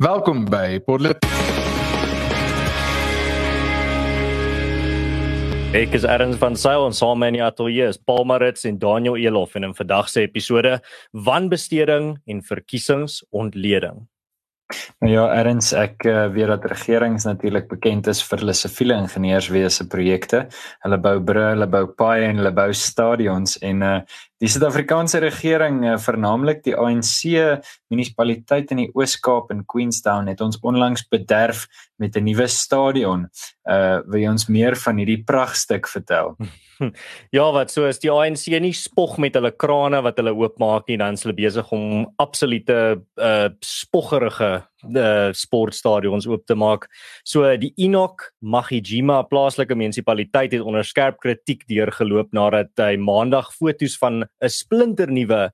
Welkom by Podlet. Ek is Erns van Sail en saam met my ateljee is Paul Marits en Daniel Elof en in vandag se episode wanbesteding en verkiesingsontleding. Nou ja, Erns, ek uh, weet dat regerings natuurlik bekend is vir hulle siviele ingenieurswese projekte. Hulle bou brûe, hulle bou paaie en hulle bou stadions en uh, Die Suid-Afrikaanse regering, eh, vernaamlik die ANC munisipaliteit in die Oos-Kaap in Queenstown het ons onlangs bederf met 'n nuwe stadion. Uh wil jy ons meer van hierdie pragtstuk vertel? Ja, wat so is die ANC nie spog met hulle krane wat hulle oopmaak nie, dan is hulle besig om absolute uh spoggerige uh sportstadions oop te maak. So die Enoch Magijima plaaslike munisipaliteit het onder skerp kritiek deurgeloop nadat hy maandag foto's van 'n splinternuwe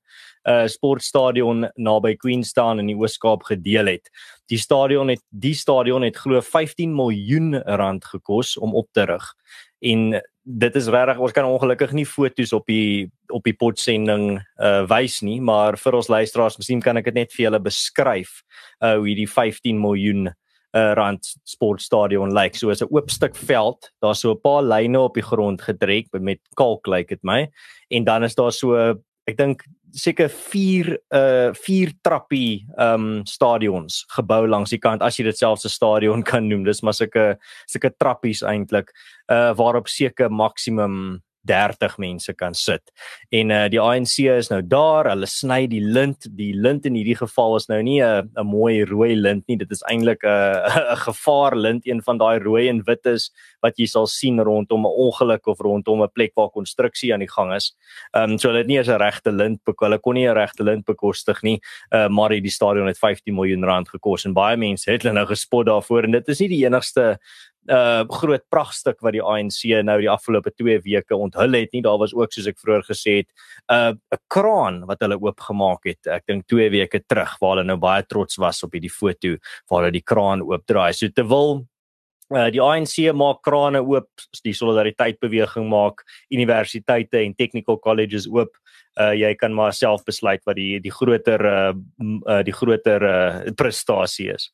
uh sportstadion naby Queenstown in die Oos-Kaap gedeel het. Die stadion het die stadion het glo 15 miljoen rand gekos om op te rig. En dit is regtig ons kan ongelukkig nie foto's op die op die potsending uh wys nie, maar vir ons luisteraars, miskien kan ek dit net vir julle beskryf uh hoe hierdie 15 miljoen uh rand sportstadion lyk. So is 'n oop stuk veld, daar's so 'n paar lyne op die grond gedrek met kalk lyk dit my. En dan is daar so ek dink seker 4 uh 4 trappie um stadions gebou langs die kant as jy dit selfs 'n stadion kan noem. Dis maar sulke sulke trappies eintlik uh waarop seker maksimum 30 mense kan sit. En uh die ANC is nou daar, hulle sny die lint. Die lint in hierdie geval is nou nie 'n 'n mooi rooi lint nie. Dit is eintlik 'n 'n gevaar lint, een van daai rooi en wit is wat jy sal sien rondom 'n ongeluk of rondom 'n plek waar konstruksie aan die gang is. Ehm um, so hulle het nie eens 'n regte lint. Hulle kon nie 'n regte lint bekostig nie. Uh maar die stadion het 15 miljoen rand gekos en baie mense het hulle nou gespot daarvoor en dit is nie die enigste uh groot pragtstuk wat die ANC nou die afgelope 2 weke onthul het. Nie daar was ook soos ek vroeër gesê het 'n uh, kraan wat hulle oopgemaak het ek dink 2 weke terug waar hulle nou baie trots was op hierdie foto waar hulle die kraan oopdraai. So terwyl uh, die ANC maak krane oop die solidariteit beweging maak universiteite en technical colleges oop. Uh, jy kan maar self besluit wat die die groter uh, uh, die groter uh, prestasie is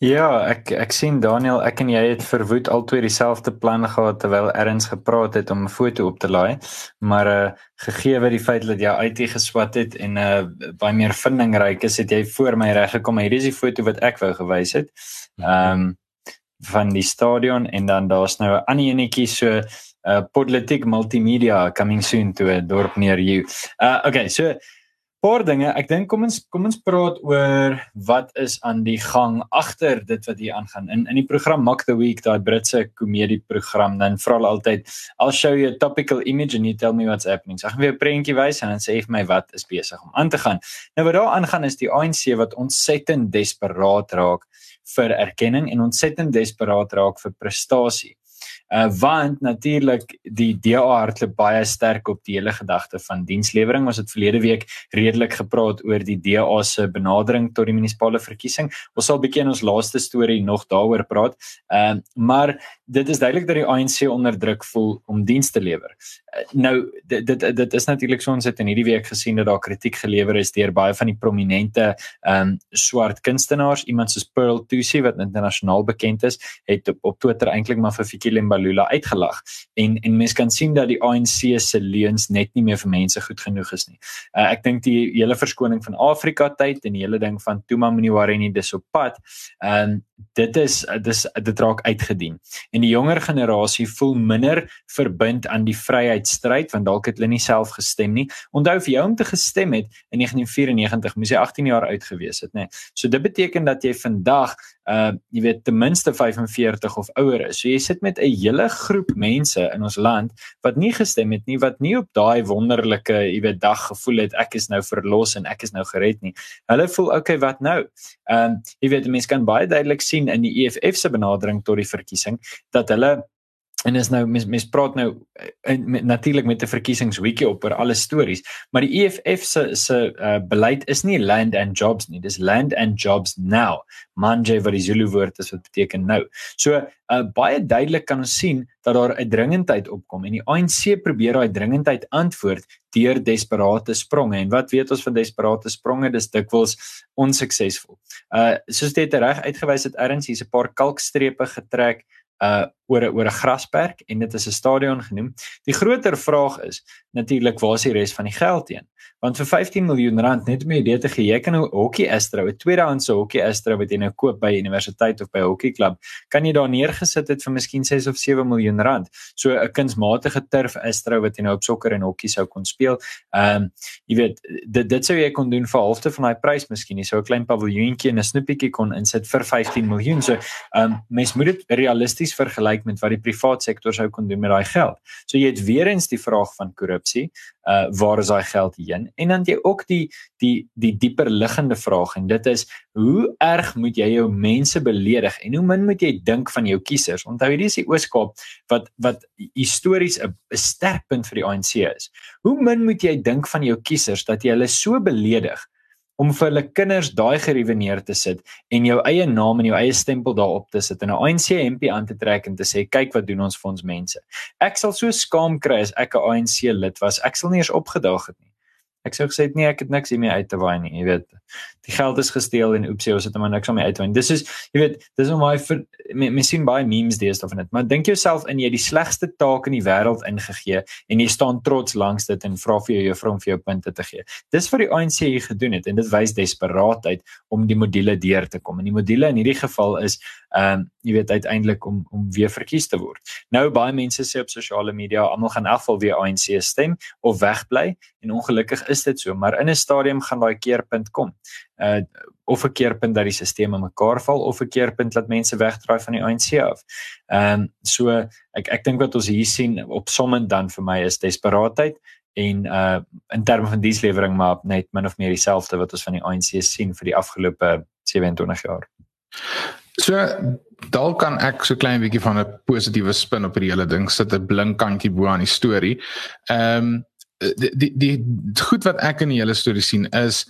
Ja, ek ek sien Daniel, ek en jy het verwoed altoe dieselfde plan gehad terwyl Erns gepraat het om 'n foto op te laai. Maar uh gegee wat die feit dat jy uit geswat het en uh baie meer vindingryk is, het jy voor my reg gekom. Hier is die foto wat ek wou gewys het. Ehm um, van die stadion en dan daar's nou 'n ander enetjie so uh, politiek multimedia coming soon to 'n dorp near you. Uh okay, so paar dinge. Ek dink kom ons kom ons praat oor wat is aan die gang agter dit wat hier aangaan. In in die program Mock the Week, daai Britse komedie program, dan vra hulle altyd, "I'll show you a topical image and you tell me what's happening." So ek gaan weer 'n prentjie wys en dan sê jy vir my wat is besig om aan te gaan. Nou wat daar aangaan is die ANC wat ontsettend desperaat raak vir erkenning en ontsettend desperaat raak vir prestasie. Uh want natuurlik die DA hardloop baie sterk op die hele gedagte van dienslewering. Ons het verlede week redelik gepraat oor die DA se benadering tot die munisipale verkiesing. Ons sal bietjie in ons laaste storie nog daaroor praat. Uh maar dit is duidelik dat die ANC onder druk voel om diens te lewer. Uh, nou dit dit dit is natuurlik so ons het in hierdie week gesien dat daar kritiek gelewer is deur baie van die prominente um swart kunstenaars, iemand soos Pearl Thusi wat internasionaal bekend is, het op, op Twitter eintlik maar vir Fikile Mbalula uitgelag en en mense kan sien dat die ANC se leuns net nie meer vir mense goed genoeg is nie. Uh, ek dink die hele verskoning van Afrika tyd en die hele ding van Tuma Mniwareni dis op pad. Ehm um, dit is dis dit raak uitgedien. En die jonger generasie voel minder verbind aan die vryheidsstryd want dalk het hulle nie self gestem nie. Onthou vir jou om te gestem het in 1994 moes jy 18 jaar oud gewees het, nê. Nee. So dit beteken dat jy vandag uh jy weet ten minste 45 of ouer is. So jy sit met 'n hele groep mense in ons land wat nie gestem het nie, wat nie op daai wonderlike, jy weet, dag gevoel het ek is nou verlos en ek is nou gered nie. Hulle voel okay, wat nou? Um, jy weet mense kan baie duidelik sien in die EFF se benadering tot die verkiesing dat hulle en is nou mens mens praat nou eh, natuurlik met 'n verkiesingsweekie op oor alle stories maar die EFF se se uh, beleid is nie land and jobs nie dis land and jobs now. Manje wat die Zulu woord is wat beteken nou. So uh, baie duidelik kan ons sien dat daar 'n dringendheid opkom en die ANC probeer daai dringendheid antwoord deur desperate spronge. En wat weet ons van desperate spronge? Dis dikwels onsuksesvol. Uh soos dit reg uitgewys het erns hier's 'n paar kalkstrepe getrek uh oor 'n oor 'n grasperk en dit is 'n stadion genoem. Die groter vraag is natuurlik waar is die res van die geld heen? Want vir 15 miljoen rand net om 'n idee te gee, jy kan 'n hokkie Astro, 'n tweedehandse hokkie Astro wat jy nou koop by universiteit of by 'n hokkieklub, kan jy daar neergesit het vir miskien 6 of 7 miljoen rand. So 'n kunsmatige turf Astro wat jy nou op sokker en hokkie sou kon speel. Ehm um, jy weet dit dit sou jy kon doen vir halfte van daai prys miskien. Jy sou 'n klein paviljoentjie en 'n snoepietjie kon insit vir 15 miljoen. So ehm um, mens moet dit realisties vergelyk met wat die privaat sektor sou kon doen met daai geld. So jy het weer eens die vraag van korrupsie uh waar is daai geld heen? En dan jy ook die die die dieper liggende vraag en dit is hoe erg moet jy jou mense beledig en hoe min moet jy dink van jou kiesers? Onthou hierdie is die Ooskaap wat wat histories 'n sterk punt vir die ANC is. Hoe min moet jy dink van jou kiesers dat jy hulle so beledig om vir hulle kinders daai geriewe neer te sit en jou eie naam en jou eie stempel daarop te sit en 'n ANC MP aan te trek en te sê kyk wat doen ons vir ons mense. Ek sal so skaam kry as ek 'n ANC lid was. Ek sal nie eens opgedaag het nie. Ek sou gesê nee, ek het niks hiermee uit te waai nie, jy weet. Die geld is gesteel en oepsie, ons het hom niks om mee uit te waai. Dis is jy weet, dis om my mens sien baie memes deesdae van dit. Maar dink jouself in jy die slegste taak in die wêreld ingegee en jy staan trots langs dit en vra vir jou juffrou om vir jou punte te gee. Dis wat die ANC hier gedoen het en dit wys desperaatheid om die module deur te kom. En die module in hierdie geval is ehm um, jy weet uiteindelik om om weer verkies te word. Nou baie mense sê op sosiale media almal gaan afval weer ANC stem of wegbly en ongelukkig is dit so, maar in 'n stadium gaan daai keerpunt kom. Uh of 'n keerpunt dat die stelsel in mekaar val of 'n keerpunt dat mense wegdraai van die ANC af. Ehm um, so ek ek dink wat ons hier sien op sommend dan vir my is desperaatheid en uh in terme van dienslewering maar net min of meer dieselfde wat ons van die ANC sien vir die afgelope 27 jaar. So dalk kan ek so klein bietjie van 'n positiewe spin op hierdie hele ding sit 'n blink kantjie bo aan die storie. Ehm um, die, die die goed wat ek in die hele storie sien is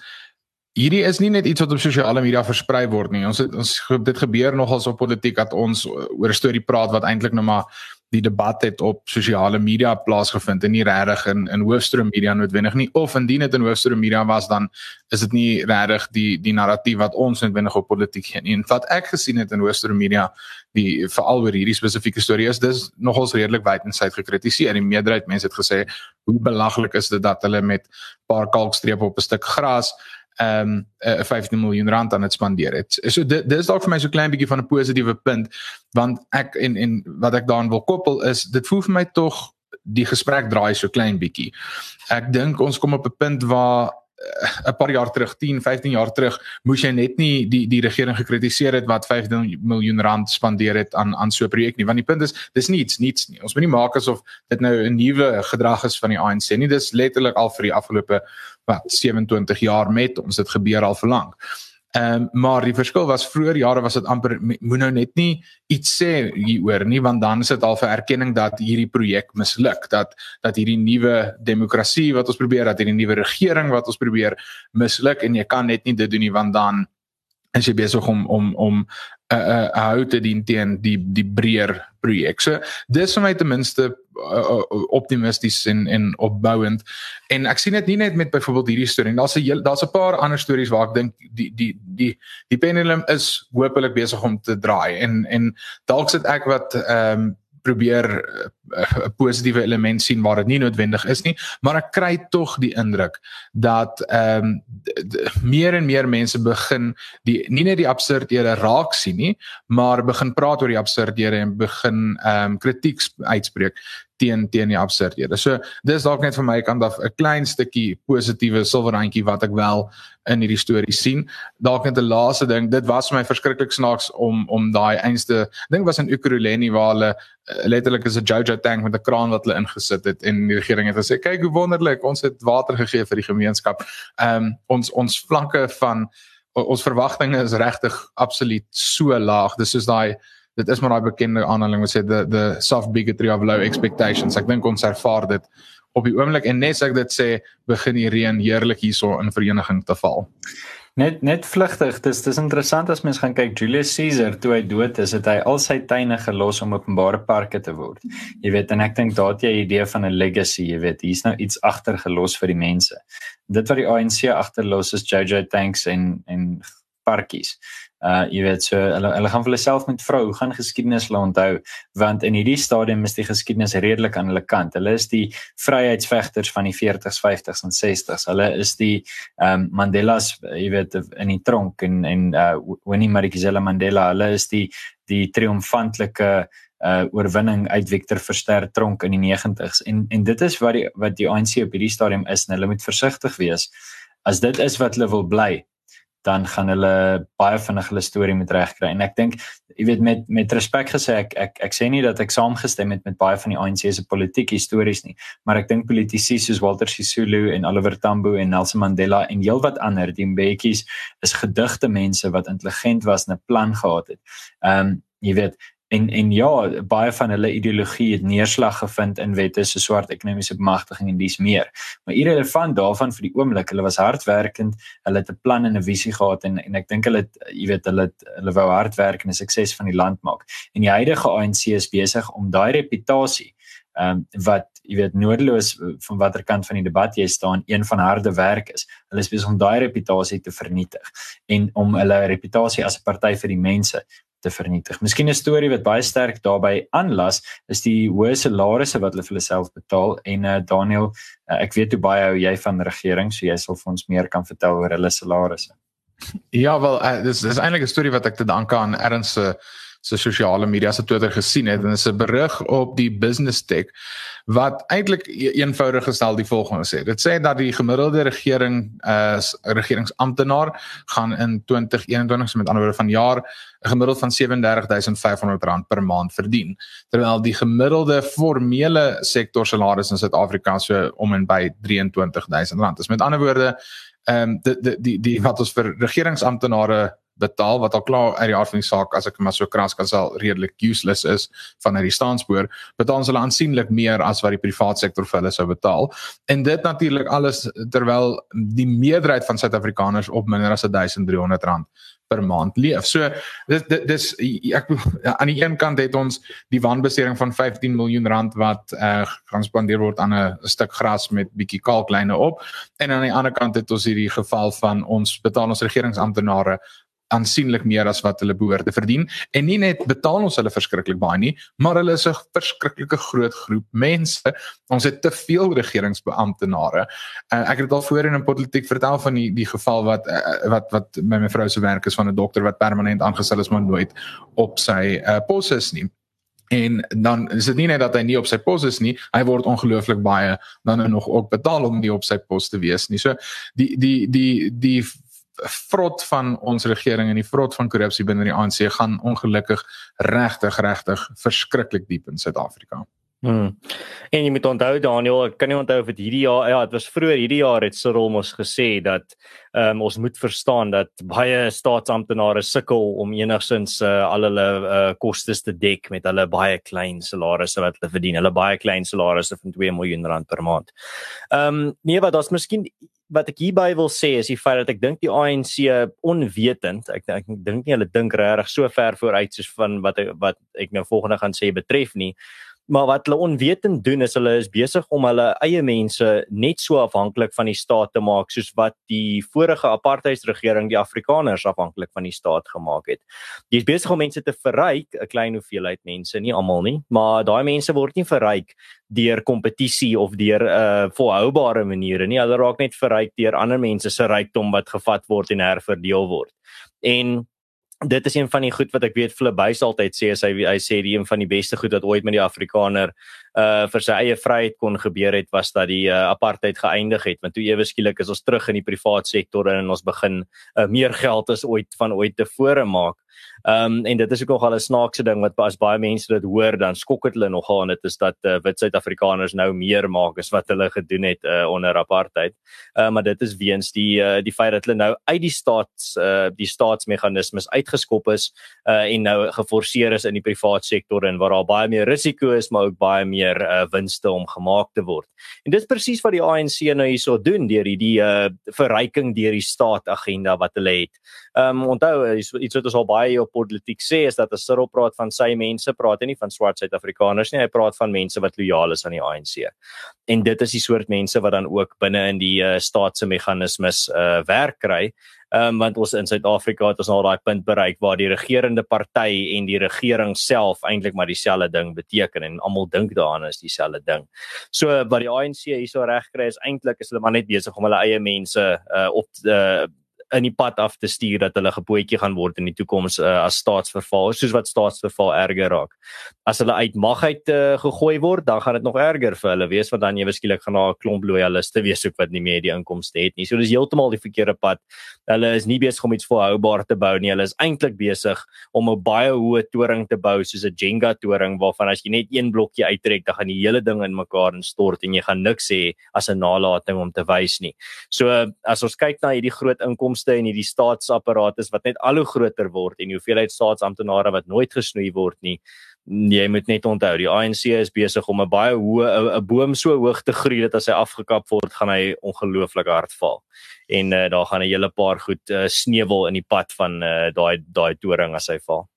hierdie is nie net iets wat op sosiale media versprei word nie. Ons het, ons dit gebeur nogals op politiek dat ons oor 'n storie praat wat eintlik nou maar die debat het op sosiale media plaasgevind en nie regtig in in hoofstroom media noodwendig nie of indien dit in hoofstroom media was dan is dit nie regtig die die narratief wat ons noodwendig op politiek gee nie. En wat ek gesien het in hoofstroom media die veral oor hierdie spesifieke storie is dis nogals redelik wydensyd gekritiseer. Die meerderheid mense het gesê hoe belaglik is dit dat hulle met paar kalkstrepe op 'n stuk gras ehm um, uh, 15 miljoen rand aan dit spandeer het. So dit dis dalk vir my so klein bietjie van 'n positiewe punt want ek en en wat ek daaraan wil koppel is dit voel vir my tog die gesprek draai so klein bietjie. Ek dink ons kom op 'n punt waar 'n paar jaar terug, 10, 15 jaar terug, moes jy net nie die die regering gekritiseer het wat 15 miljoen rand spandeer het aan aan so 'n projek nie, want die punt is dis niets, niets nie. Ons moet nie maak asof dit nou 'n nuwe gedrag is van die ANC nie. Dis letterlik al vir die afgelope wat 27 jaar met ons dit gebeur al vir lank. Ehm um, maar die verskil was vroeër jare was dit amper moet nou net nie iets sê hieroor nie want dan is dit al vir erkenning dat hierdie projek misluk dat dat hierdie nuwe demokrasie wat ons probeer dat hierdie nuwe regering wat ons probeer misluk en jy kan net nie dit doen nie want dan is jy besig om om om 'n uh, 'n uh, hou te dien teen die die breër projek. So dis vir my ten minste uh, optimisties en en opbouend. En ek sien dit nie net met byvoorbeeld hierdie storie. Daar's 'n daar's 'n paar ander stories waar ek dink die die die die pendulum is hopelik besig om te draai en en dalk sit ek wat ehm um, probeer eh, 'n uh, positiewe element sien waar dit nie noodwendig is nie, maar ek kry tog die indruk dat ehm um, meer en meer mense begin die nie net die absurdhede raak sien nie, maar begin praat oor die absurdhede en begin ehm um, kritiek uitspreek teen teen die absurdhede. So dis dalk net vir my kant af 'n klein stukkie positiewe silwerrandjie wat ek wel in hierdie storie sien. Dalk net 'n laaste ding, dit was vir my verskriklik snaaks om om daai einste ding was in Ekurhuleni waar hulle uh, letterlik is 'n Jojo tank met 'n kraan wat hulle ingesit het en die regering het gesê kyk hoe wonderlik, ons het water gegee vir die gemeenskap. Ehm um, ons ons vlakke van ons verwagtinge is regtig absoluut so laag. Dis soos daai dit is maar daai bekende aanhaling wat sê the the soft bigotry of low expectations. Ek dink ons ervaar dit op die oomblik en net as ek dit sê, begin die reën heerlik hierso in vereniging te val. Net net vlugtig, dis dis interessant as mens gaan kyk Julius Caesar toe hy dood is, het hy al sy tuine gelos om openbare parke te word. Jy weet en ek dink daar het jy 'n idee van 'n legacy, jy weet, hier's nou iets agtergelos vir die mense. Dit wat die ANC agterlos is JJ tanks en en parkies uh jy weet so hulle hulle gaan vir hulle self met vrou gaan geskiedenis hulle onthou want in hierdie stadium is die geskiedenis redelik aan hulle kant. Hulle is die vryheidsvegters van die 40s, 50s en 60s. Hulle is die um Mandela's jy weet in die tronk en en uh Winnie Madikizela Mandela. Hulle is die die triomfantelike uh oorwinning uit Victor Verster tronk in die 90s. En en dit is wat die wat die ANC op hierdie stadium is en hulle moet versigtig wees. As dit is wat hulle wil bly, dan gaan hulle baie vinnig hulle storie met regkry en ek dink jy weet met met respek gesê ek ek ek sê nie dat ek saamgestem het met baie van die ANC se politieke stories nie maar ek dink politici soos Walter Sisulu en Oliver Tambo en Nelson Mandela en heelwat ander die Mbekkies is gedigte mense wat intelligent was en 'n plan gehad het. Ehm um, jy weet en en ja baie van hulle ideologie het neerslag gevind in wette so swart ekonomiese bemagtiging en dis meer. Maar irrelevant daarvan vir die oomblik hulle was hardwerkend hulle het 'n plan en 'n visie gehad en en ek dink hulle het jy weet hulle het, hulle wou hard werk en 'n sukses van die land maak. En die huidige ANC is besig om daai reputasie ehm um, wat jy weet noodloos van watter kant van die debat jy staan een van harde werk is. Hulle is besig om daai reputasie te vernietig en om hulle reputasie as 'n party vir die mense te vernietig. Miskien 'n storie wat baie sterk daarbey aanlas is die hoë salarisse wat hulle vir hulle self betaal en uh, Daniel, uh, ek weet hoe baie hou jy van regering, so jy sal vir ons meer kan vertel oor hulle salarisse. Ja, wel, uh, dis dis eintlik 'n storie wat ek te danke aan Ernst se se sosiale media se Twitter gesien het en dit is 'n berig op die Business Tech wat eintlik e-, eenvoudig gestel die volgende sê. Dit sê dat die gemiddelde regering as uh, regeringsamptenaar gaan in 2021 met ander woorde van jaar 'n gemiddeld van 37500 rand per maand verdien terwyl die gemiddelde formele sektor salaris in Suid-Afrika so om en by 23000 rand is. Met ander woorde ehm um, die die die wat ons vir regeringsamptenare betaal wat al klaar uit die aard van die saak as ek maar so kras kan sal redelik useless is van uit die staanspoor betaal hulle aansienlik meer as wat die private sektor vir hulle sou betaal en dit natuurlik alles terwyl die meerderheid van Suid-Afrikaners op minder as 1300 rand per maand leef. So dis dis ek aan die een kant het ons die wanbesteding van 15 miljoen rand wat uh, gaan spandeer word aan 'n stuk gras met bietjie kalklyne op en aan die ander kant het ons hierdie geval van ons betaal ons regeringsamptenare aansienlik meer as wat hulle behoort te verdien. En nie net betaal ons hulle verskriklik baie nie maar hulle is 'n verskriklike groot groep mense. Ons het te veel regeringsbeamptenare. Uh, ek het dit al voorheen in politiek vertel van die die geval wat uh, wat wat my mevrou se werk is van 'n dokter wat permanent aangestel is maar nooit op sy uh, pos is nie. En dan is dit nie net dat hy nie op sy pos is nie hy word ongelooflik baie dan nog ook betaal om nie op sy pos te wees nie. So die die die die vrot van ons regering en die vrot van korrupsie binne die ANC gaan ongelukkig regtig regtig verskriklik diep in Suid-Afrika. Hmm. En jy moet onthou Daniel, ek kan nie onthou of dit hierdie jaar ja, dit was vroeër hierdie jaar het Cyril mos gesê dat um, ons moet verstaan dat baie staatsamptenare sukkel om enigsins uh, al hulle uh, kostes te dek met hulle baie klein salarisse wat hulle verdien. Hulle baie klein salarisse van 2 miljoen rand per maand. Ehm um, nee, wat daar's miskien wat ek hierby wil sê is die feit dat ek dink die ANC onwetend, ek ek dink nie hulle dink regtig so ver vooruit soos van wat wat ek nou volgende gaan sê betref nie maar wat hulle onwetend doen is hulle is besig om hulle eie mense net so afhanklik van die staat te maak soos wat die vorige apartheidsregering die Afrikaners afhanklik van die staat gemaak het. Jy is besig om mense te verryk, 'n klein hoeveelheid mense, nie almal nie, maar daai mense word nie verryk deur kompetisie of deur 'n uh, volhoubare maniere nie. Hulle raak net verryk deur ander mense se rykdom wat gevat word en herverdeel word. En dit is een van die goed wat ek weet Flip Buys altyd sê as hy hy sê die een van die beste goed wat ooit met die Afrikaner uh vir sy eie vryheid kon gebeur het was dat die uh, apartheid geëindig het want toe ewe skielik is ons terug in die privaat sektor en ons begin uh, meer geld as ooit van ooit tevore maak. Ehm um, en dit is ook nogal 'n snaakse ding wat as baie mense dit hoor dan skok dit hulle nogal en dit is dat uh, wit Suid-Afrikaners nou meer maak as wat hulle gedoen het uh, onder apartheid. Uh, maar dit is weens die uh, die feit dat hulle nou uit die staats uh, die staatsmeganismes uitgeskop is uh, en nou geforseer is in die privaat sektor en waar daar baie meer risiko is maar ook baie meer uh, winste om gemaak te word. En dit is presies wat die ANC nou hierso doen deur hierdie uh, verryking deur die staat agenda wat hulle het. Ehm um, onthou iets wat ons al baie op politiek sê is dat as Cyril praat van sy mense, praat hy nie van swart Suid-Afrikaners nie, hy praat van mense wat lojaal is aan die ANC. En dit is die soort mense wat dan ook binne in die uh, staatse meganismes uh, werk kry. Ehm um, want ons in Suid-Afrika het ons al daai punt bereik waar die regerende party en die regering self eintlik maar dieselfde ding beteken en almal dink daaraan is dieselfde ding. So wat die ANC hierso reg kry is eintlik is hulle maar net besig om hulle eie mense uh, op uh, in die pad af te stuur dat hulle gepootjie gaan word in die toekoms uh, as staatsverval soos wat staatsverval erger raak. As hulle uit mag uit uh, gegooi word, dan gaan dit nog erger vir hulle wees want dan jy beskiklik gaan daar 'n klomp loyaliste wees ook wat nie meer die inkomste het nie. So dis heeltemal die verkeerde pad. Hulle is nie besig om iets volhoubaar te bou nie. Hulle is eintlik besig om 'n baie hoë toring te bou soos 'n Jenga toring waarvan as jy net een blokkie uittrek, dan gaan die hele ding in mekaar instort en jy gaan niks hê as 'n nalatiging om te wys nie. So as ons kyk na hierdie groot inkomste inkomste en hierdie staatsapparaat is wat net al hoe groter word en hoeveelheid staatsamptenare wat nooit gesnoei word nie. Jy moet net onthou, die ANC is besig om 'n baie hoë 'n boom so hoog te groei dat as hy afgekap word, gaan hy ongelooflik hard val. En uh, daar gaan 'n hele paar goed uh, sneuwel in die pad van uh, daai daai toring as hy val.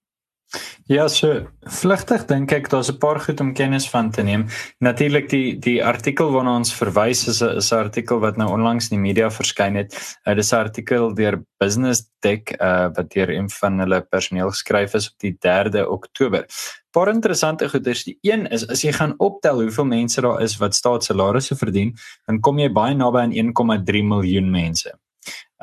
Ja, so vlugtig dink ek daar's 'n paar goed om kennis van te neem. Natuurlik die die artikel waarna ons verwys is 'n is 'n artikel wat nou onlangs in die media verskyn het. Uh, dit is 'n artikel deur Business Tech uh, wat deur een van hulle personeel geskryf is op die 3de Oktober. Paar interessante goeders. Die een is as jy gaan optel hoeveel mense daar is wat staatssalarisse verdien, dan kom jy baie naby aan 1,3 miljoen mense.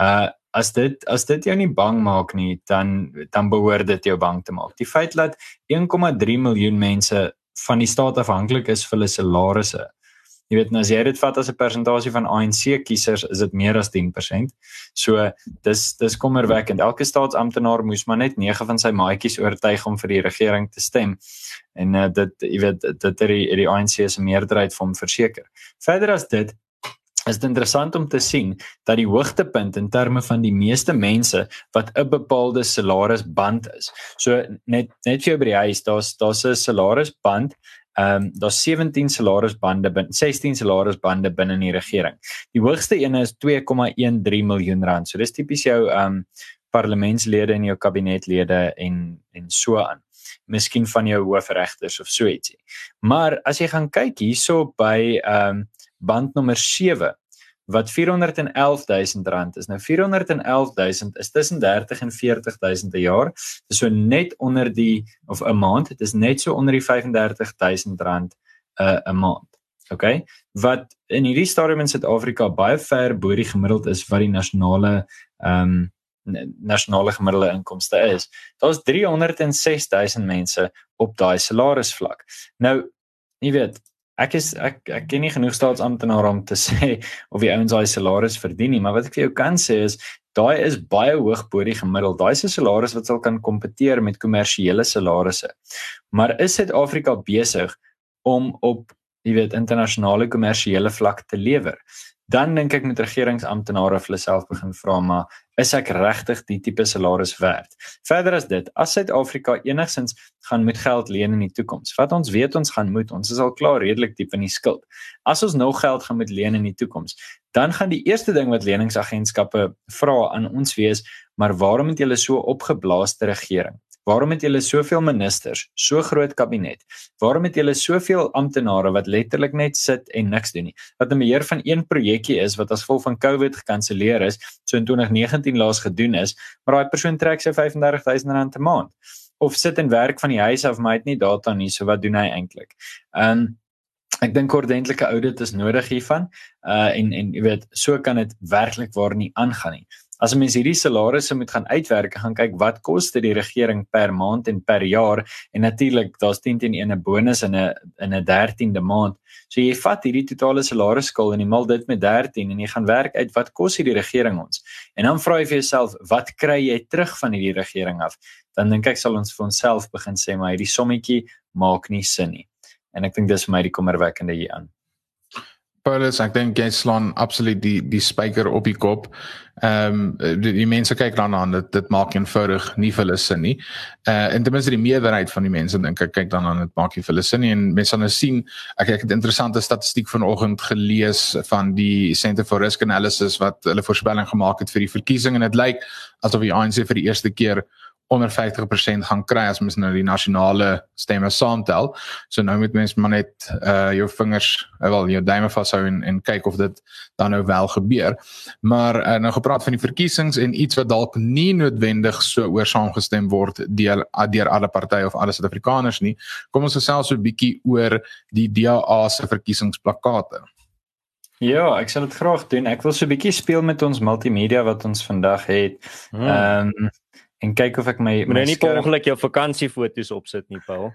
Uh as dit as dit jou nie bang maak nie, dan dan behoort dit jou bang te maak. Die feit dat 1,3 miljoen mense van die staat afhanklik is vir hulle salarisse. Jy weet, nou as jy dit vat as 'n persentasie van ANC kiesers, is dit meer as 10%. So dis dis kommerwekkend. Elke staatsamptenaar moes maar net 9 van sy maatjies oortuig om vir die regering te stem. En uh, dit jy weet dit het die, die ANC se meerderheid van verseker. Verder as dit is dit interessant om te sien dat die hoogtepunt in terme van die meeste mense wat 'n bepaalde salarisband is. So net net vir jou by die huis, daar's daar's 'n salarisband. Ehm um, daar's 17 salarisbande binne 16 salarisbande binne in die regering. Die hoogste een is 2,13 miljoen rand. So dis tipies jou ehm um, parlementslede en jou kabinetlede en en so aan. Miskien van jou hoofregters of so ietsie. Maar as jy gaan kyk hierso by ehm um, band nommer 7 wat 411000 rand is. Nou 411000 is tussen 30 en 40000 'n jaar. Dis so net onder die of 'n maand. Dit is net so onder die 35000 rand 'n uh, 'n maand. OK. Wat in hierdie stadium in Suid-Afrika baie ver bo die gemiddeld is wat die nasionale ehm um, nasionale gemiddelde inkomste is. Daar's 306000 mense op daai salarisvlak. Nou, jy weet, ek is ek ek ken nie genoeg staatsamptenare om te sê of die ouens daai salaris verdien nie, maar wat ek vir jou kan sê is daai is baie hoog bo die gemiddeld. Daai 'n salaris wat sal kan kompeteer met kommersiële salarisse. Maar is Suid-Afrika besig om op, jy weet, internasionale kommersiële vlak te lewer? Dan dink ek met regeringsamptenare vir hulle self begin vra maar is ek regtig die tipe salaris werd? Verder as dit, as Suid-Afrika enigsins gaan met geld leen in die toekoms. Wat ons weet ons gaan moet, ons is al klaar redelik diep in die skuld. As ons nou geld gaan met leen in die toekoms, dan gaan die eerste ding wat leningsagentskappe vra aan ons wees, maar waarom het julle so opgeblaaste regering? Waarom het julle soveel ministers, so groot kabinet? Waarom het julle soveel amptenare wat letterlik net sit en niks doen nie? Wat 'n beheer van een projekkie is wat as gevolg van COVID gekanselleer is, so in 2019 laas gedoen is, maar daai persoon trek sy R35000 'n maand of sit en werk van die huis af maar het nie data nie, so wat doen hy eintlik? Um ek dink ordentlike audit is nodig hiervan. Uh en en jy weet, so kan dit werklik waar nie aangaan nie as 'n mens hierdie salarisse moet gaan uitwerk, gaan kyk wat kos dit die regering per maand en per jaar en natuurlik daar's 10 teen 1 'n bonus in 'n in 'n 13de maand. So jy vat hierdie totale salarisskuld en jy maal dit met 13 en jy gaan werk uit wat kos hierdie regering ons. En dan vra jy vir jouself, wat kry jy terug van hierdie regering af? Dan dink ek sal ons vir onsself begin sê maar hierdie sommetjie maak nie sin nie. En ek dink dis vir my die kommerwekkende hier aan. Paulus, ek dink jy slaan absoluut die die spyker op die kop. Ehm um, die, die mense kyk daarna en dit dit maak eenvoudig nie vir hulle sin nie. Uh en ten minste die meerderheid van die mense dink ek kyk dan aan dit maak nie vir hulle sin nie en mense gaan nou sien ek ek het interessante statistiek vanoggend gelees van die Center for Risk Analysis wat hulle voorspelling gemaak het vir die verkiesing en dit lyk asof die ANC vir die eerste keer onder 50% gaan kry as mens nou die nasionale stemme saamtel. So nou moet mens maar net uh jou vingers uh, wel jou duime vashou en en kyk of dit dan nou wel gebeur. Maar uh, nou gepraat van die verkiesings en iets wat dalk nie noodwendig so oor saamgestem word deur deur alle partye of alle Suid-Afrikaners nie. Kom ons gesels so 'n bietjie oor die DA se verkiesingsplakate. Ja, ek sal dit graag doen. Ek wil so 'n bietjie speel met ons multimedia wat ons vandag het. Hmm. Ehm um, en kyk of ek my my nie per ongeluk jou vakansiefoto's opsit nie, Paul.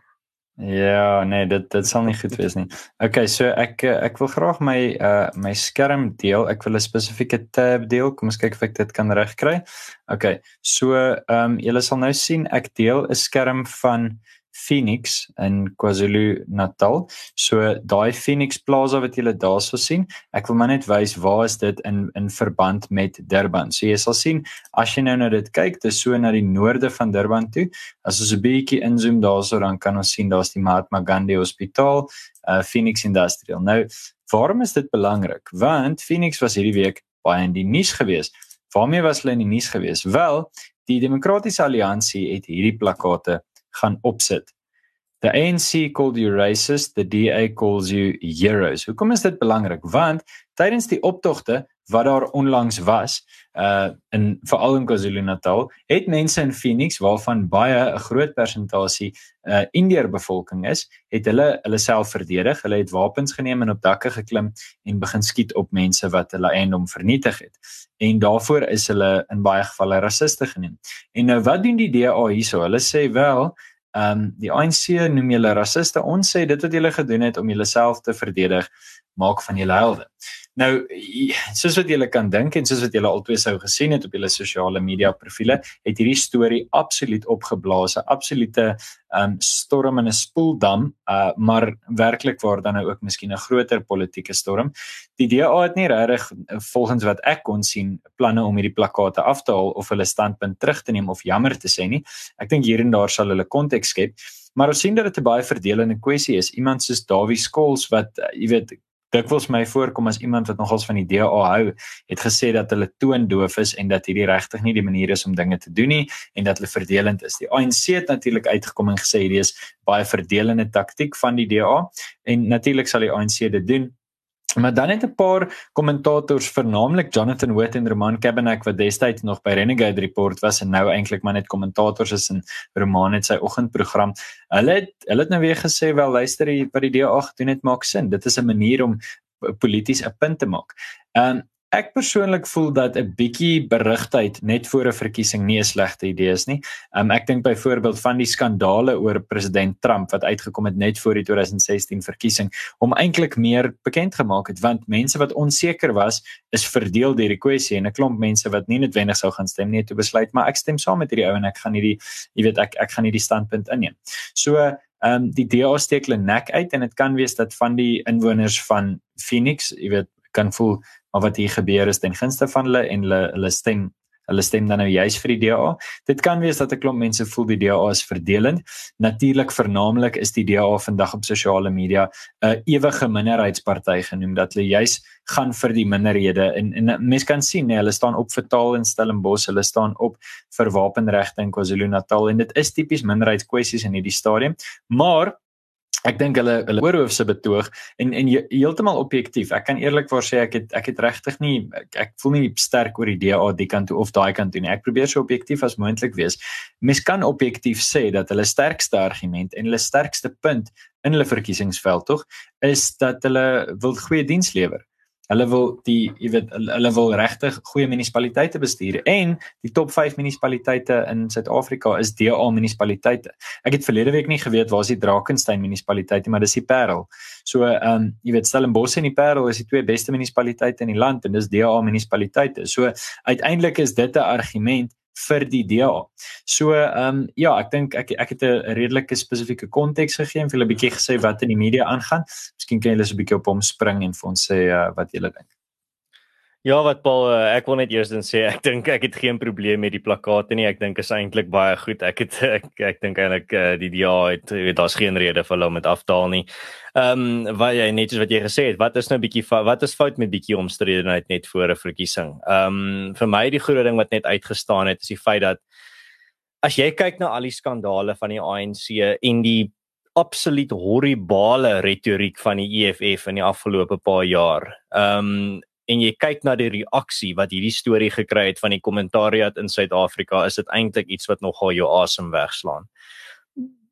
Ja, nee, dit dit sal nie goed wees nie. Okay, so ek ek wil graag my uh my skerm deel. Ek wil 'n spesifieke tab deel. Kom ons kyk of ek dit kan regkry. Okay. So, ehm um, julle sal nou sien ek deel 'n skerm van Phoenix in KwaZulu-Natal. So daai Phoenix Plaza wat julle daarso sien, ek wil maar net wys waar is dit in in verband met Durban. So jy sal sien as jy nou na dit kyk, dit is so na die noorde van Durban toe. As ons 'n bietjie inzoom daarso dan kan ons sien daar's die Mahatma Gandhi Hospitaal, uh Phoenix Industrial. Nou, waarom is dit belangrik? Want Phoenix was hierdie week baie in die nuus gewees. Waarmee was hulle in die nuus gewees? Wel, die Demokratiese Alliansie het hierdie plakate gaan opsit. The ANC called you racist, the DA calls you heroes. Hoekom is dit belangrik? Want tydens die optogte wat daar onlangs was, uh in veral in KwaZulu-Natal, het mense in Phoenix waarvan baie 'n groot persentasie uh Indeer bevolking is, het hulle hulle self verdedig. Hulle het wapens geneem en op dakke geklim en begin skiet op mense wat hulle eiendom vernietig het. En daarvoor is hulle in baie gevalle rassiste genoem. En nou wat doen die DA hierso? Hulle sê wel Ehm um, die ANC noem julle rassiste. Ons sê dit wat julle gedoen het om julleself te verdedig, maak van julle helde. Nou soos wat julle kan dink en soos wat julle altyd sou gesien het op julle sosiale media profile, het hierdie storie absoluut opgeblaas, 'n absolute um storm in 'n spoeldam, uh maar werklik waar dan nou ook miskien 'n groter politieke storm. Die DA het nie regtig volgens wat ek kon sien planne om hierdie plakate af te haal of hulle standpunt terug te neem of jammer te sê nie. Ek dink hier en daar sal hulle konteks skep. Maar ons sien dat dit 'n baie verdelende kwessie is. Iemand soos Dawie Skols wat jy weet dikwels my voorkom as iemand wat nogals van die DA hou, het gesê dat hulle toondoof is en dat hierdie regtig nie die manier is om dinge te doen nie en dat hulle verdelend is. Die ANC het natuurlik uitgekom en gesê hierdie is baie verdelende taktik van die DA en natuurlik sal die ANC dit doen Maar dan het 'n paar kommentators, vernaamlik Jonathan Wood en Roman Cabernet wat destyds nog by Renegade Report was en nou eintlik maar net kommentators is in Roman het sy oggendprogram. Hulle het hulle het nou weer gesê wel luister jy wat die DA gedoen het maak sin. Dit is 'n manier om polities 'n punt te maak. Ehm um, Ek persoonlik voel dat 'n bietjie berigtheid net voor 'n verkiesing nie 'n slegte idee is nie. Um, ek dink byvoorbeeld van die skandale oor president Trump wat uitgekom het net voor die 2016 verkiesing om eintlik meer bekend gemaak het want mense wat onseker was is verdeel deur die kwessie en 'n klomp mense wat nie noodwendig sou gaan stem nie het besluit maar ek stem saam met hierdie ou en ek gaan hierdie jy weet ek ek gaan hierdie standpunt inneem. So ehm um, die DA steek hulle nek uit en dit kan wees dat van die inwoners van Phoenix, jy weet, kan voel maar wat hier gebeur is ten gunste van hulle en hulle hulle stem hulle stem dan nou juis vir die DA. Dit kan wees dat 'n klomp mense voel die DA is verdelend. Natuurlik vernaamlik is die DA vandag op sosiale media 'n ewige minderheidsparty genoem dat hulle juis gaan vir die minderhede en en mense kan sien nee, hulle staan op vir taal en Stellenbosch, hulle staan op vir wapenregte in KwaZulu-Natal en dit is tipies minderheidskwessies in hierdie stadium. Maar ek dink hulle hulle oorhoofse betoog en en heeltemal objektief. Ek kan eerlikwaar sê ek het ek het regtig nie ek, ek voel nie sterk oor die DA die kant toe of daai kant toe nie. Ek probeer so objektief as moontlik wees. Mens kan objektief sê dat hulle sterkste argument en hulle sterkste punt in hulle verkiesingsveld tog is dat hulle wil goeie diens lewer. Hulle wil die jy weet hulle wil regtig goeie munisipaliteite bestuur en die top 5 munisipaliteite in Suid-Afrika is DA munisipaliteite. Ek het verlede week nie geweet waar is die Drakensberg munisipaliteit nie, maar dis die Parel. So ehm um, jy weet Stellenbosch en die Parel is die twee beste munisipaliteite in die land en dis DA munisipaliteite. So uiteindelik is dit 'n argument vir die DA. So ehm um, ja, ek dink ek ek het 'n redelike spesifieke konteks gegee en vir 'n bietjie gesê wat in die media aangaan. Miskien kan julle so 'n bietjie op hom spring en vir ons sê uh, wat julle dink. Ja, wat Paul, uh, ek wil net eers dan sê ek dink ek het geen probleem met die plakate nie. Ek dink is eintlik baie goed. Ek het ek, ek dink eintlik uh, die DA het daar's geen rede vir hulle om dit afdaal nie. Ehm um, wat jy net soos wat jy gesê het, wat is nou 'n bietjie wat is fout met bietjie omstredenheid net voor 'n verkiesing? Ehm um, vir my die groot ding wat net uitgestaan het is die feit dat as jy kyk na al die skandale van die ANC en die absoluut horribale retoriek van die EFF in die afgelope paar jaar. Ehm um, en jy kyk na die reaksie wat hierdie storie gekry het van die kommentariat in Suid-Afrika, is dit eintlik iets wat nogal jou asem wegslaan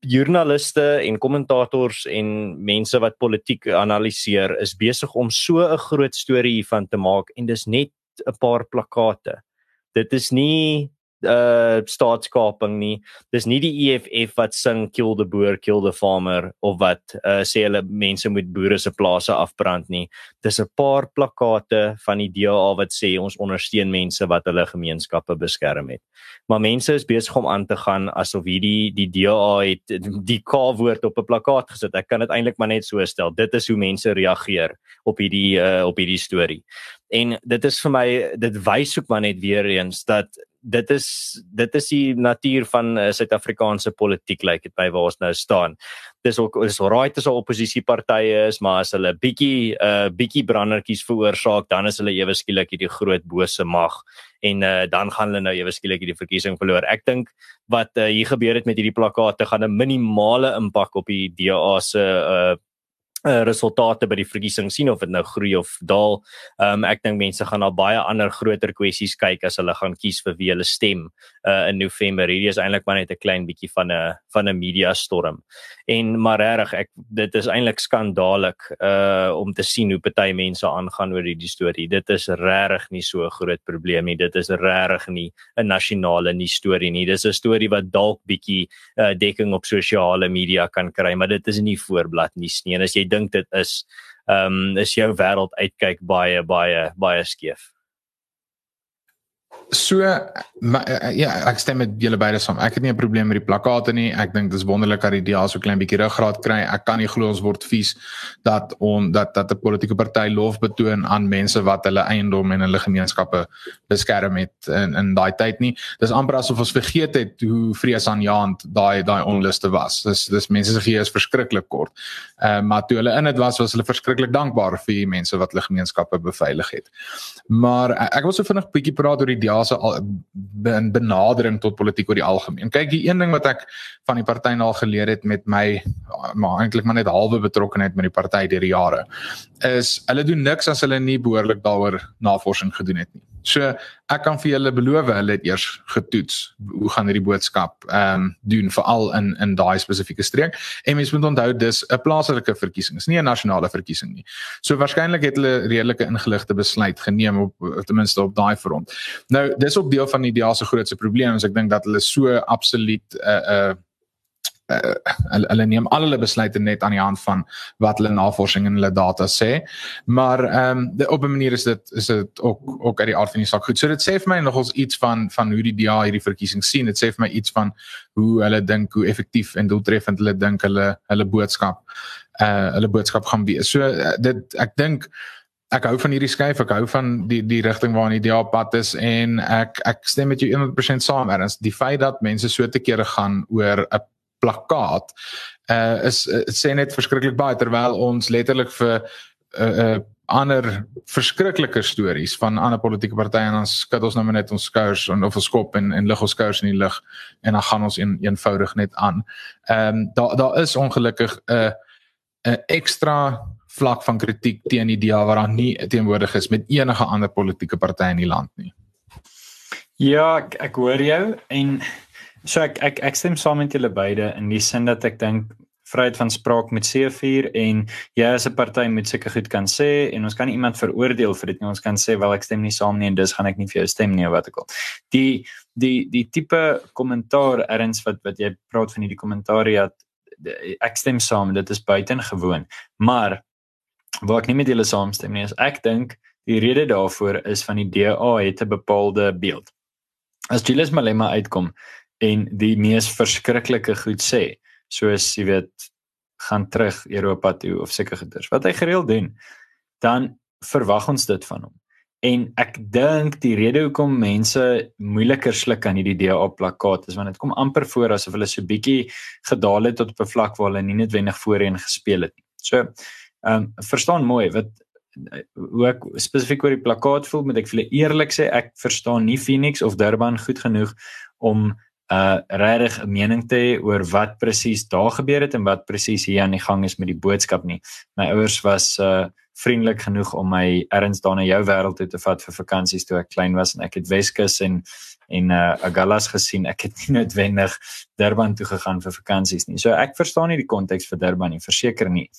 joernaliste en kommentators en mense wat politiek analiseer is besig om so 'n groot storie hiervan te maak en dis net 'n paar plakate. Dit is nie uh staatskaping nie. Dis nie die EFF wat sing kill the boer, kill the farmer of wat uh sê hulle mense moet boere se plase afbrand nie. Dis 'n paar plakate van die DA wat sê ons ondersteun mense wat hulle gemeenskappe beskerm het. Maar mense is besig om aan te gaan asof hierdie die DA het die K-woord op 'n plakkaat gesit. Ek kan dit eintlik maar net so stel. Dit is hoe mense reageer op hierdie uh op hierdie storie. En dit is vir my dit wys ook maar net weer eens dat dit is dit is die natuur van uh, Suid-Afrikaanse politiek lyk like dit by waar ons nou staan. Dis ook is alright as 'n oppositiepartye is, maar as hulle bietjie 'n uh, bietjie brandertjies veroorsaak, dan is hulle ewe skielik hierdie groot bose mag en uh, dan gaan hulle nou ewe skielik hierdie verkiesing verloor. Ek dink wat uh, hier gebeur het met hierdie plakate gaan 'n minimale impak op die DA se uh, uh, resultate by die verkiesing sien of dit nou groei of daal. Ehm um, ek dink mense gaan na baie ander groter kwessies kyk as hulle gaan kies vir wie hulle stem uh, in November. Hierdie is eintlik maar net 'n klein bietjie van 'n van 'n media storm. En maar regtig, ek dit is eintlik skandalig uh om te sien hoe party mense aangaan oor hierdie storie. Dit is regtig nie so 'n groot probleem nie. Dit is regtig nie 'n nasionale nuus storie nie. Dis 'n storie wat dalk bietjie uh dekking op sosiale media kan kry, maar dit is nie voorblad nuus nie. En as jy dink dit is ehm um, is jou wêreld uitkyk baie baie baie skeef. So ma, eh, ja, ek stem met julle beide saam. Ek het nie 'n probleem met die plakate nie. Ek dink dis wonderlik dat die DA so klein bietjie ruggraat kry. Ek kan nie glo ons word vies dat on dat dat 'n politieke party lof betoon aan mense wat hulle eiendom en hulle gemeenskappe beskerm het in in daai tyd nie. Dis amper asof ons vergeet het hoe vreesaanjaend daai daai onluste was. Dis dis mense se gees is verskriklik kort. Ehm uh, maar toe hulle in dit was, was hulle verskriklik dankbaar vir die mense wat hulle gemeenskappe beveilig het. Maar ek wil so vinnig bietjie praat oor die DA se benadering tot politiek oor die algemeen. Kyk, die een ding wat ek van die party al geleer het met my maar eintlik maar net halwe betrokkeheid met die party deur die jare is hulle doen niks as hulle nie behoorlik daaroor navorsing gedoen het nie. So ek kan vir julle beloof hulle het eers getoets hoe gaan hierdie boodskap ehm um, doen veral in in daai spesifieke streek. En mens moet onthou dis 'n plaaslike verkiesing, is nie 'n nasionale verkiesing nie. So waarskynlik het hulle redelike ingeligte besluit geneem op ten minste op daai front. Nou dis ook deel van die DA se grootste probleem, is ek dink dat hulle so absoluut 'n uh, 'n uh, uh, hulle, hulle neem al hulle besluite net aan die hand van wat hulle navorsing en hulle data sê. Maar ehm um, op 'n manier is dit is dit ook ook uit die aard van die saak goed. So dit sê vir my nogals iets van van hoe die DA hierdie verkiesing sien. Dit sê vir my iets van hoe hulle dink hoe effektief en doeltreffend hulle dink hulle hulle boodskap uh hulle boodskap gaan wees. So uh, dit ek dink ek hou van hierdie skuif, ek hou van die die rigting waarna die DA pad is en ek ek stem met jou 100% saam. Erns die feit dat mense so te kere gaan oor 'n plakkaat uh is uh, sê net verskriklik baie terwyl ons letterlik vir uh, uh, ander verskriklike stories van ander politieke partye en ons skud ons nou net ons skouers en of ons kop en en lig ons skouers in die lug en dan gaan ons een, eenvoudig net aan. Ehm um, daar daar is ongelukkig 'n uh, 'n ekstra vlak van kritiek teen die DA wat daar nie teenwoordig is met enige ander politieke party in die land nie. Ja, ek, ek hoor jou en So ek ek ek stem saam met julle beide in die sin dat ek dink vryheid van spraak moet seëvier en jy as 'n party moet seker goed kan sê en ons kan iemand veroordeel vir dit nie. Ons kan sê wel ek stem nie saam nie en dis gaan ek nie vir jou stem nie of wat ek wil. Die die die tipe kommentaar erns wat wat jy praat van hierdie kommentariat ek stem saam dit is buitengewoon. Maar waar ek nie met julle saamstem nie is ek dink die rede daarvoor is van die DA het 'n bepaalde beeld. As Julius Malema uitkom en die mees verskriklike goed sê, soos jy weet gaan terug Europa toe of seker goeders wat hy gereeld doen, dan verwag ons dit van hom. En ek dink die rede hoekom mense moeiliker sluk aan hierdie DA plakkaat is want dit kom amper voor asof hulle so bietjie gedaal het tot op 'n vlak waar hulle nie noodwendig voorheen gespeel het nie. So, ehm um, verstaan mooi wat hoe ek spesifiek oor die plakkaat voel, moet ek vir eerlik sê, ek verstaan nie Phoenix of Durban goed genoeg om uh regtig 'n mening te hê oor wat presies daar gebeur het en wat presies hier aan die gang is met die boodskap nie. My ouers was uh vriendelik genoeg om my erns daar na jou wêreld toe te vat vir vakansies toe ek klein was en ek het Weskus en en uh Agallas gesien. Ek het nie noodwendig Durban toe gegaan vir vakansies nie. So ek verstaan nie die konteks vir Durban nie, verseker nie.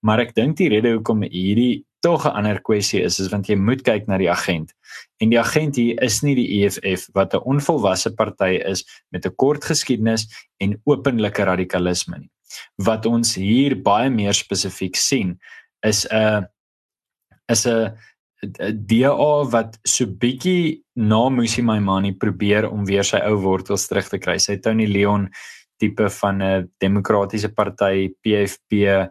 Maar ek dink die rede hoekom hierdie tog 'n ander kwessie is is want jy moet kyk na die agent. En die agent hier is nie die EFF wat 'n onvolwasse party is met 'n kort geskiedenis en openlike radikalisme nie. Wat ons hier baie meer spesifiek sien is 'n is 'n DA wat so bietjie na Musi Maimani probeer om weer sy ou wortels terug te kry. Sy Tony Leon tipe van 'n demokratiese party PFP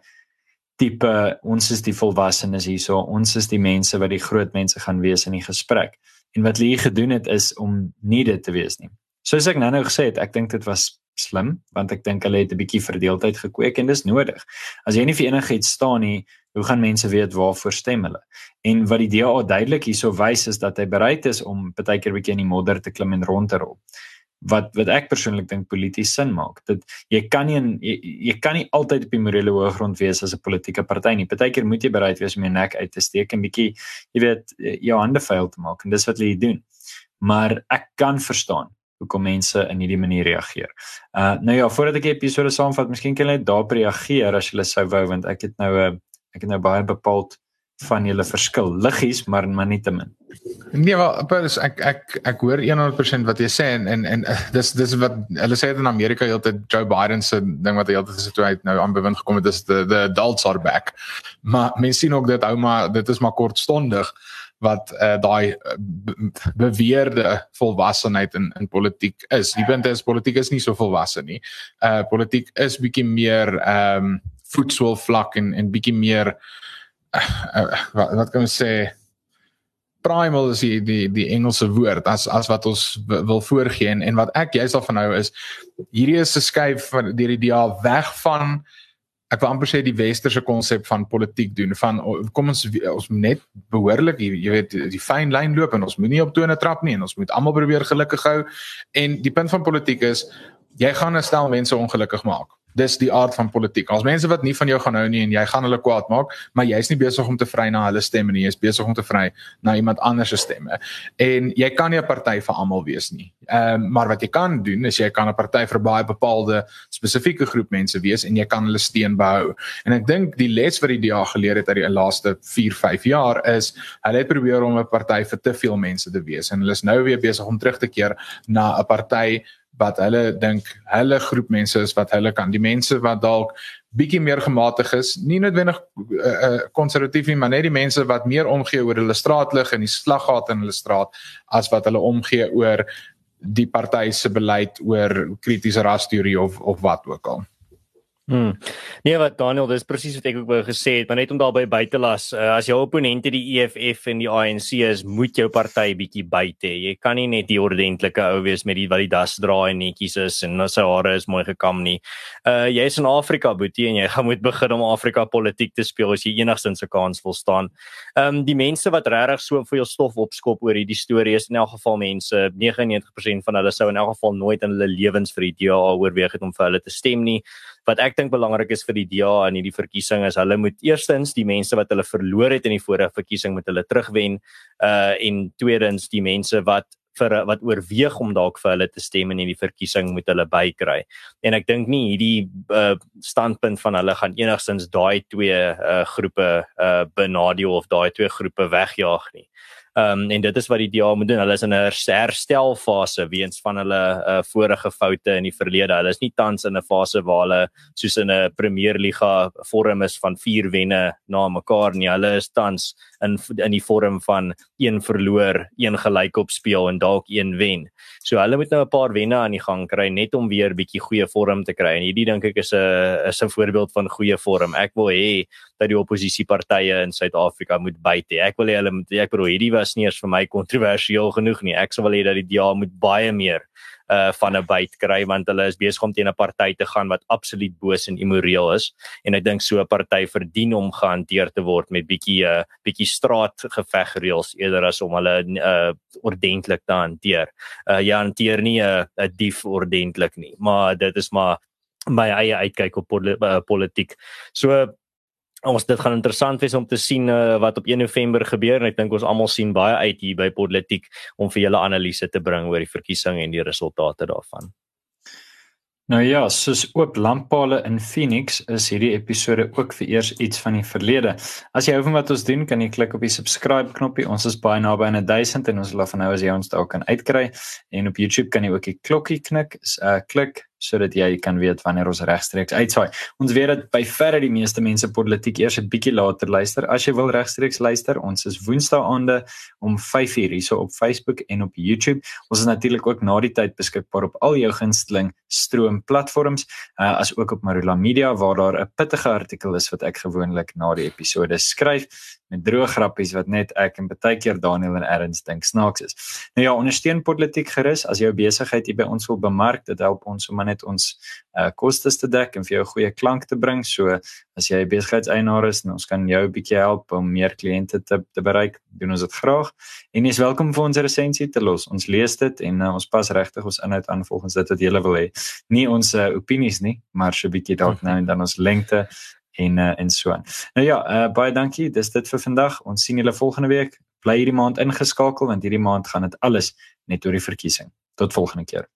tipe ons is die volwassenes hierso ons is die mense wat die groot mense gaan wees in die gesprek. En wat hulle gedoen het is om nie dit te wees nie. Soos ek nou-nou gesê het ek dink dit was slim want ek dink hulle het 'n bietjie verdeeldheid gekweek en dis nodig. As jy nie vir enigiets staan nie hoe gaan mense weet waarvoor stem hulle? En wat die DA duidelik hierso wys is dat hy bereid is om baie keer 'n bietjie in die modder te klim en rond te rol wat wat ek persoonlik dink polities sin maak. Dit jy kan nie jy, jy kan nie altyd op die morele hoëgrond wees as 'n politieke party nie. Partykeer moet jy bereid wees om jou nek uit te steek en bietjie jy weet jou hande vuil te maak en dis wat hulle doen. Maar ek kan verstaan hoekom mense in hierdie manier reageer. Uh nou ja, voordat ek die episode saamvat, miskien kan jy net daarop reageer as jy sou wou want ek het nou 'n uh, ek het nou baie bepaald van julle verskil liggies maar maar nie te min. Nee, maar Paulus, ek ek ek hoor 100% wat jy sê en en en uh, dis dis wat hulle sê in Amerika heeltyd Joe Biden se ding wat heeltyd gesê toe hy nou aan bewind gekom het is the the adults are back. Maar mense sien ook dit ouma, dit is maar kortstondig wat uh, daai uh, beweerde volwassenheid in in politiek is. Die punt is politiek is nie so volwasse nie. Uh politiek is bietjie meer ehm um, voetswel vlak en en bietjie meer wat, wat kan ons sê? Primal is die die die Engelse woord as as wat ons wil voorgee en, en wat ek juist al van nou is hierdie is 'n skuif van deur die DA weg van ek wil amper sê die westerse konsep van politiek doen van kom ons ons net behoorlik jy weet die fyn lyn loop en ons moet nie op tone trap nie en ons moet almal probeer gelukkig hou en die punt van politiek is jy gaan 'n stel mense ongelukkig maak dis die aard van politiek. As mense wat nie van jou gaan hou nie en jy gaan hulle kwaad maak, maar jy's nie besig om te vry na hulle stemme nie, jy's besig om te vry na iemand anders se stemme. En jy kan nie 'n party vir almal wees nie. Ehm um, maar wat jy kan doen is jy kan 'n party vir baie bepaalde spesifieke groep mense wees en jy kan hulle steun behou. En ek dink die les wat die DA geleer het uit die laaste 4, 5 jaar is hulle het probeer om 'n party vir te veel mense te wees en hulle is nou weer besig om terug te keer na 'n party wat hulle dink hulle groep mense is wat hulle kan. Die mense wat dalk bietjie meer gematig is nie noodwendig konservatief uh, uh, nie maar net die mense wat meer omgee oor hulle straatlig en die slaggat in hulle straat as wat hulle omgee oor die party se beleid oor kritiese rasteorie of of wat ook al Hmm. Nee wat Daniel, dis presies wat ek ook wou gesê het, maar net om daarby by te las, uh, as jou opponente die EFF en die ANC is, moet jou party bietjie buite. Jy kan nie net die ordentlike ou wees met die wat die das dra en netjies is en sy hare is mooi gekam nie. Uh jy's in Afrika, boetie, en jy gaan moet begin om Afrika politiek te speel as jy enigstens 'n kans wil staan. Um die mense wat regtig so vir jou stof opskop oor hierdie storie is in elk geval mense, 99% van hulle sou in elk geval nooit in hulle lewens vir die DA oorweeg het om vir hulle te stem nie wat ek dink belangrik is vir die DA in hierdie verkiesing is hulle moet eerstens die mense wat hulle verloor het in die vorige verkiesing met hulle terugwen uh en tweedens die mense wat vir wat oorweeg om dalk vir hulle te stem in hierdie verkiesing moet hulle bykry. En ek dink nie hierdie uh, standpunt van hulle gaan enigstens daai twee uh, groepe uh, benadeel of daai twee groepe wegjaag nie. Ehm um, en dit is wat die DA moet doen. Hulle is in 'n herstelfase weens van hulle uh, vorige foute in die verlede. Hulle is nie tans in 'n fase waar hulle soos in 'n Premierliga vorm is van 4 wenne na mekaar nie. Hulle is tans in in die vorm van een verloor, een gelyk op speel en dalk een wen. So hulle moet nou 'n paar wenne aan die gang kry net om weer bietjie goeie vorm te kry. En hierdie dink ek is 'n is 'n voorbeeld van goeie vorm. Ek wil hê dat die oppositiepartye in Suid-Afrika moet byt. Ek wil hê hulle moet ek bedoel hierdie was nie eens vir my kontroversieel genoeg nie. Ek sou wil hê dat die DA moet baie meer uh van 'n byt kry want hulle is besig om teen 'n party te gaan wat absoluut boos en immoreel is en ek dink so 'n party verdien om gehanteer te word met bietjie uh bietjie straatgevegreëls eerder as om hulle uh ordentlik te hanteer. Uh jy hanteer nie 'n 'n dief ordentlik nie, maar dit is maar my eie uitkyk op politiek. So ons dit gaan interessant wees om te sien uh, wat op 1 November gebeur en ek dink ons almal sien baie uit hier by Politiek om vir julle analise te bring oor die verkiesing en die resultate daarvan. Nou ja, soos oop lamppale in Phoenix is hierdie episode ook vir eers iets van die verlede. As jy hou van wat ons doen, kan jy klik op die subscribe knoppie. Ons is baie naby aan 1000 en ons wil van nou as jy ons daar kan uitkry en op YouTube kan jy ook die klokkie knik, uh, klik sodat jy kan weet wanneer ons regstreeks uitsaai. Ons weet dat by verre die meeste mense politiek eers 'n bietjie later luister. As jy wil regstreeks luister, ons is Woensdae aande om 5:00 hierso op Facebook en op YouTube. Ons is natuurlik ook na die tyd beskikbaar op al jou gunsteling stroom platforms, uh, as ook op Marula Media waar daar 'n pittige artikel is wat ek gewoonlik na die episode skryf met droë grappies wat net ek en baie keer Daniel en Erns dink snaaks is. Nou ja, ondersteun politiek gerus as jou besigheid hier by ons wil bemark, dit help ons om net ons uh, kostes te dek en vir jou goeie klank te bring. So as jy 'n besigheidseienaar is en ons kan jou 'n bietjie help om meer kliënte te te bereik, doen ons dit graag. En jy is welkom vir ons resensie te los. Ons lees dit en uh, ons pas regtig ons inhoud aan volgens dit wat jy wil hê. Nie ons uh, opinies nie, maar so 'n bietjie dalk nou en dan ons lengte en uh, en so aan. Nou ja, uh, baie dankie. Dis dit vir vandag. Ons sien julle volgende week. Bly hierdie maand ingeskakel want hierdie maand gaan dit alles net oor die verkiesing. Tot volgende keer.